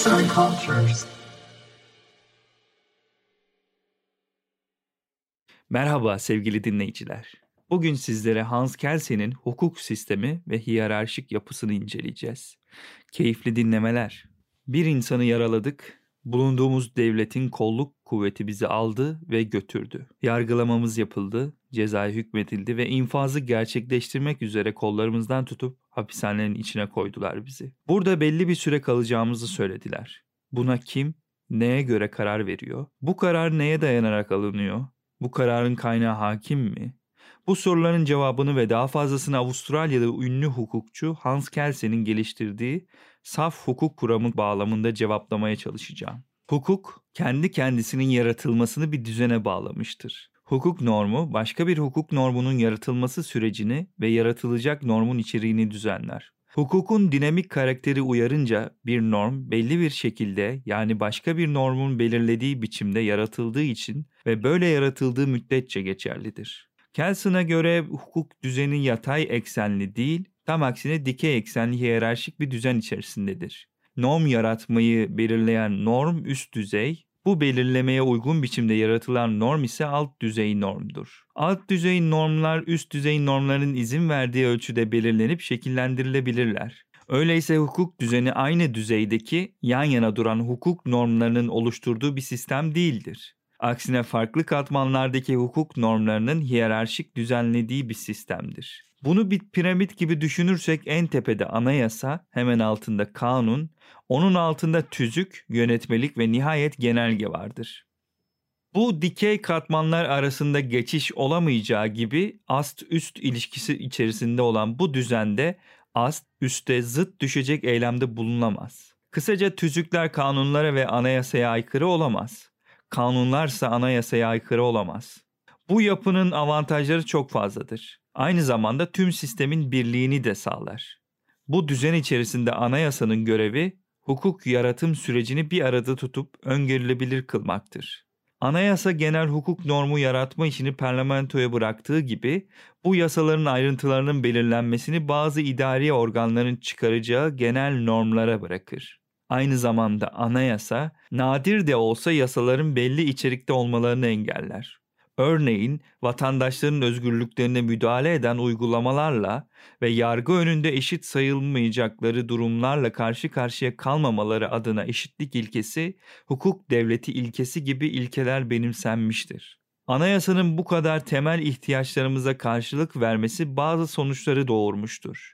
Arts and Cultures. Merhaba sevgili dinleyiciler. Bugün sizlere Hans Kelsen'in hukuk sistemi ve hiyerarşik yapısını inceleyeceğiz. Keyifli dinlemeler. Bir insanı yaraladık, bulunduğumuz devletin kolluk kuvveti bizi aldı ve götürdü. Yargılamamız yapıldı, cezaya hükmedildi ve infazı gerçekleştirmek üzere kollarımızdan tutup hapishanenin içine koydular bizi. Burada belli bir süre kalacağımızı söylediler. Buna kim, neye göre karar veriyor? Bu karar neye dayanarak alınıyor? Bu kararın kaynağı hakim mi? Bu soruların cevabını ve daha fazlasını Avustralyalı ünlü hukukçu Hans Kelsen'in geliştirdiği saf hukuk kuramı bağlamında cevaplamaya çalışacağım. Hukuk, kendi kendisinin yaratılmasını bir düzene bağlamıştır. Hukuk normu, başka bir hukuk normunun yaratılması sürecini ve yaratılacak normun içeriğini düzenler. Hukukun dinamik karakteri uyarınca bir norm belli bir şekilde yani başka bir normun belirlediği biçimde yaratıldığı için ve böyle yaratıldığı müddetçe geçerlidir. Kelson'a göre hukuk düzeni yatay eksenli değil, tam aksine dikey eksenli hiyerarşik bir düzen içerisindedir. Norm yaratmayı belirleyen norm üst düzey, bu belirlemeye uygun biçimde yaratılan norm ise alt düzey normdur. Alt düzey normlar üst düzey normların izin verdiği ölçüde belirlenip şekillendirilebilirler. Öyleyse hukuk düzeni aynı düzeydeki yan yana duran hukuk normlarının oluşturduğu bir sistem değildir. Aksine farklı katmanlardaki hukuk normlarının hiyerarşik düzenlediği bir sistemdir. Bunu bir piramit gibi düşünürsek en tepede anayasa, hemen altında kanun, onun altında tüzük, yönetmelik ve nihayet genelge vardır. Bu dikey katmanlar arasında geçiş olamayacağı gibi ast-üst ilişkisi içerisinde olan bu düzende ast üste zıt düşecek eylemde bulunamaz. Kısaca tüzükler kanunlara ve anayasaya aykırı olamaz. Kanunlarsa anayasaya aykırı olamaz. Bu yapının avantajları çok fazladır. Aynı zamanda tüm sistemin birliğini de sağlar. Bu düzen içerisinde anayasanın görevi hukuk yaratım sürecini bir arada tutup öngörülebilir kılmaktır. Anayasa genel hukuk normu yaratma işini parlamentoya bıraktığı gibi bu yasaların ayrıntılarının belirlenmesini bazı idari organların çıkaracağı genel normlara bırakır. Aynı zamanda anayasa nadir de olsa yasaların belli içerikte olmalarını engeller. Örneğin vatandaşların özgürlüklerine müdahale eden uygulamalarla ve yargı önünde eşit sayılmayacakları durumlarla karşı karşıya kalmamaları adına eşitlik ilkesi, hukuk devleti ilkesi gibi ilkeler benimsenmiştir. Anayasanın bu kadar temel ihtiyaçlarımıza karşılık vermesi bazı sonuçları doğurmuştur.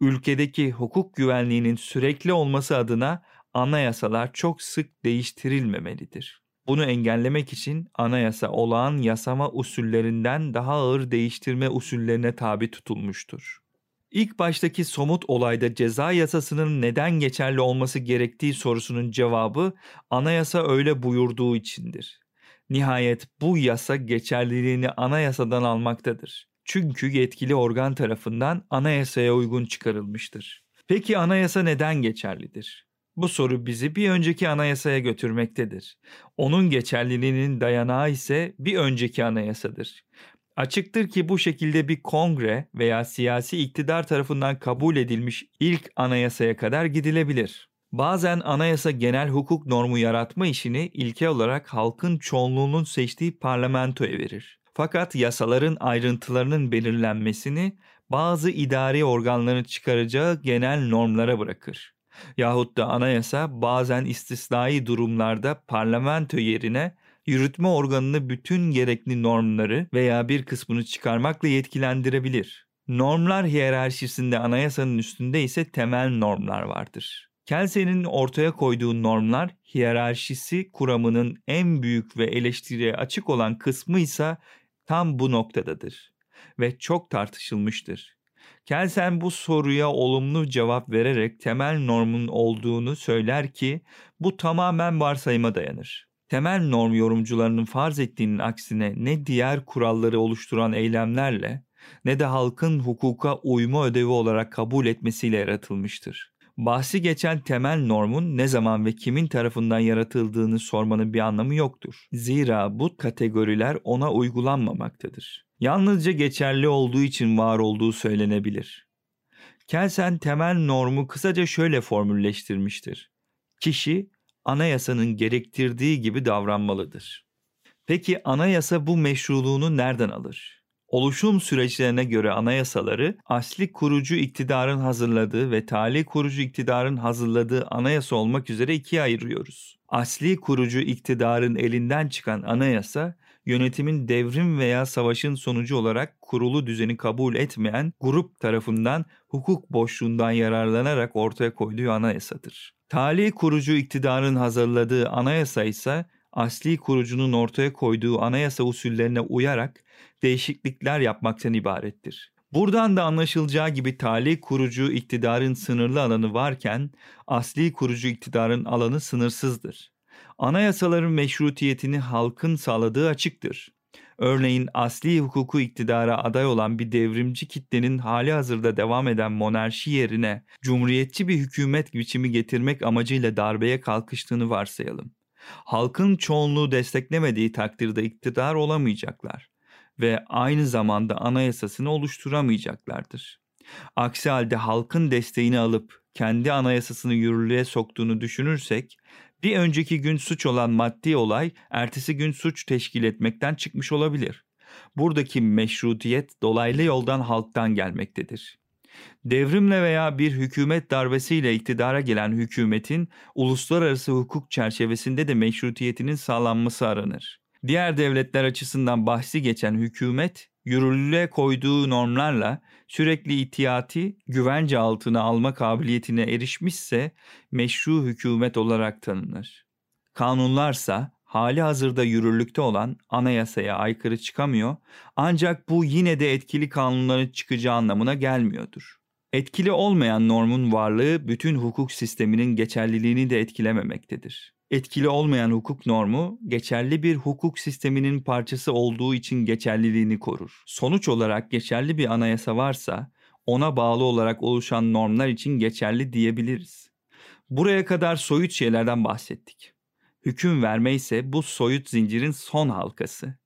Ülkedeki hukuk güvenliğinin sürekli olması adına anayasalar çok sık değiştirilmemelidir. Bunu engellemek için anayasa olağan yasama usullerinden daha ağır değiştirme usullerine tabi tutulmuştur. İlk baştaki somut olayda ceza yasasının neden geçerli olması gerektiği sorusunun cevabı anayasa öyle buyurduğu içindir. Nihayet bu yasa geçerliliğini anayasadan almaktadır. Çünkü yetkili organ tarafından anayasaya uygun çıkarılmıştır. Peki anayasa neden geçerlidir? Bu soru bizi bir önceki anayasaya götürmektedir. Onun geçerliliğinin dayanağı ise bir önceki anayasadır. Açıktır ki bu şekilde bir kongre veya siyasi iktidar tarafından kabul edilmiş ilk anayasaya kadar gidilebilir. Bazen anayasa genel hukuk normu yaratma işini ilke olarak halkın çoğunluğunun seçtiği parlamentoya verir. Fakat yasaların ayrıntılarının belirlenmesini bazı idari organların çıkaracağı genel normlara bırakır yahut da anayasa bazen istisnai durumlarda parlamento yerine yürütme organını bütün gerekli normları veya bir kısmını çıkarmakla yetkilendirebilir. Normlar hiyerarşisinde anayasanın üstünde ise temel normlar vardır. Kelsey'nin ortaya koyduğu normlar hiyerarşisi kuramının en büyük ve eleştiriye açık olan kısmı ise tam bu noktadadır ve çok tartışılmıştır. Kelsen bu soruya olumlu cevap vererek temel normun olduğunu söyler ki bu tamamen varsayıma dayanır. Temel norm yorumcularının farz ettiğinin aksine ne diğer kuralları oluşturan eylemlerle ne de halkın hukuka uyma ödevi olarak kabul etmesiyle yaratılmıştır. Bahsi geçen temel normun ne zaman ve kimin tarafından yaratıldığını sormanın bir anlamı yoktur. Zira bu kategoriler ona uygulanmamaktadır yalnızca geçerli olduğu için var olduğu söylenebilir. Kelsen temel normu kısaca şöyle formülleştirmiştir. Kişi anayasanın gerektirdiği gibi davranmalıdır. Peki anayasa bu meşruluğunu nereden alır? Oluşum süreçlerine göre anayasaları asli kurucu iktidarın hazırladığı ve tali kurucu iktidarın hazırladığı anayasa olmak üzere ikiye ayırıyoruz. Asli kurucu iktidarın elinden çıkan anayasa yönetimin devrim veya savaşın sonucu olarak kurulu düzeni kabul etmeyen grup tarafından hukuk boşluğundan yararlanarak ortaya koyduğu anayasadır. Tali kurucu iktidarın hazırladığı anayasa ise asli kurucunun ortaya koyduğu anayasa usullerine uyarak değişiklikler yapmaktan ibarettir. Buradan da anlaşılacağı gibi tali kurucu iktidarın sınırlı alanı varken asli kurucu iktidarın alanı sınırsızdır. Anayasaların meşrutiyetini halkın sağladığı açıktır. Örneğin asli hukuku iktidara aday olan bir devrimci kitlenin hali hazırda devam eden monarşi yerine cumhuriyetçi bir hükümet biçimi getirmek amacıyla darbeye kalkıştığını varsayalım. Halkın çoğunluğu desteklemediği takdirde iktidar olamayacaklar ve aynı zamanda anayasasını oluşturamayacaklardır. Aksi halde halkın desteğini alıp kendi anayasasını yürürlüğe soktuğunu düşünürsek bir önceki gün suç olan maddi olay ertesi gün suç teşkil etmekten çıkmış olabilir. Buradaki meşrutiyet dolaylı yoldan halktan gelmektedir. Devrimle veya bir hükümet darbesiyle iktidara gelen hükümetin uluslararası hukuk çerçevesinde de meşrutiyetinin sağlanması aranır. Diğer devletler açısından bahsi geçen hükümet yürürlüğe koyduğu normlarla sürekli itiyati güvence altına alma kabiliyetine erişmişse meşru hükümet olarak tanınır. Kanunlarsa hali hazırda yürürlükte olan anayasaya aykırı çıkamıyor ancak bu yine de etkili kanunların çıkacağı anlamına gelmiyordur. Etkili olmayan normun varlığı bütün hukuk sisteminin geçerliliğini de etkilememektedir. Etkili olmayan hukuk normu geçerli bir hukuk sisteminin parçası olduğu için geçerliliğini korur. Sonuç olarak geçerli bir anayasa varsa ona bağlı olarak oluşan normlar için geçerli diyebiliriz. Buraya kadar soyut şeylerden bahsettik. Hüküm verme ise bu soyut zincirin son halkası.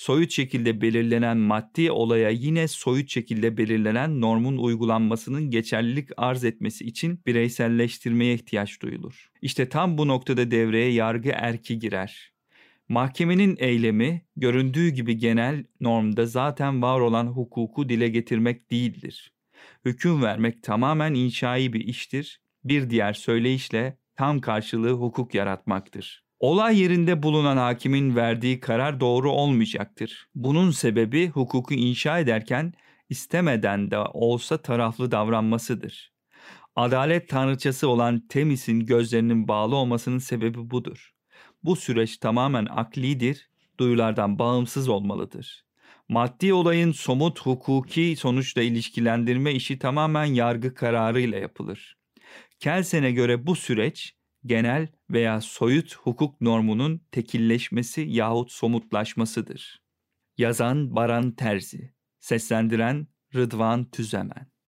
Soyut şekilde belirlenen maddi olaya yine soyut şekilde belirlenen normun uygulanmasının geçerlilik arz etmesi için bireyselleştirmeye ihtiyaç duyulur. İşte tam bu noktada devreye yargı erki girer. Mahkemenin eylemi göründüğü gibi genel normda zaten var olan hukuku dile getirmek değildir. Hüküm vermek tamamen inşai bir iştir. Bir diğer söyleyişle tam karşılığı hukuk yaratmaktır. Olay yerinde bulunan hakimin verdiği karar doğru olmayacaktır. Bunun sebebi hukuku inşa ederken istemeden de olsa taraflı davranmasıdır. Adalet tanrıçası olan Temis'in gözlerinin bağlı olmasının sebebi budur. Bu süreç tamamen aklidir, duyulardan bağımsız olmalıdır. Maddi olayın somut hukuki sonuçla ilişkilendirme işi tamamen yargı kararıyla yapılır. Kelsen'e göre bu süreç genel veya soyut hukuk normunun tekilleşmesi yahut somutlaşmasıdır. Yazan Baran Terzi, seslendiren Rıdvan Tüzemen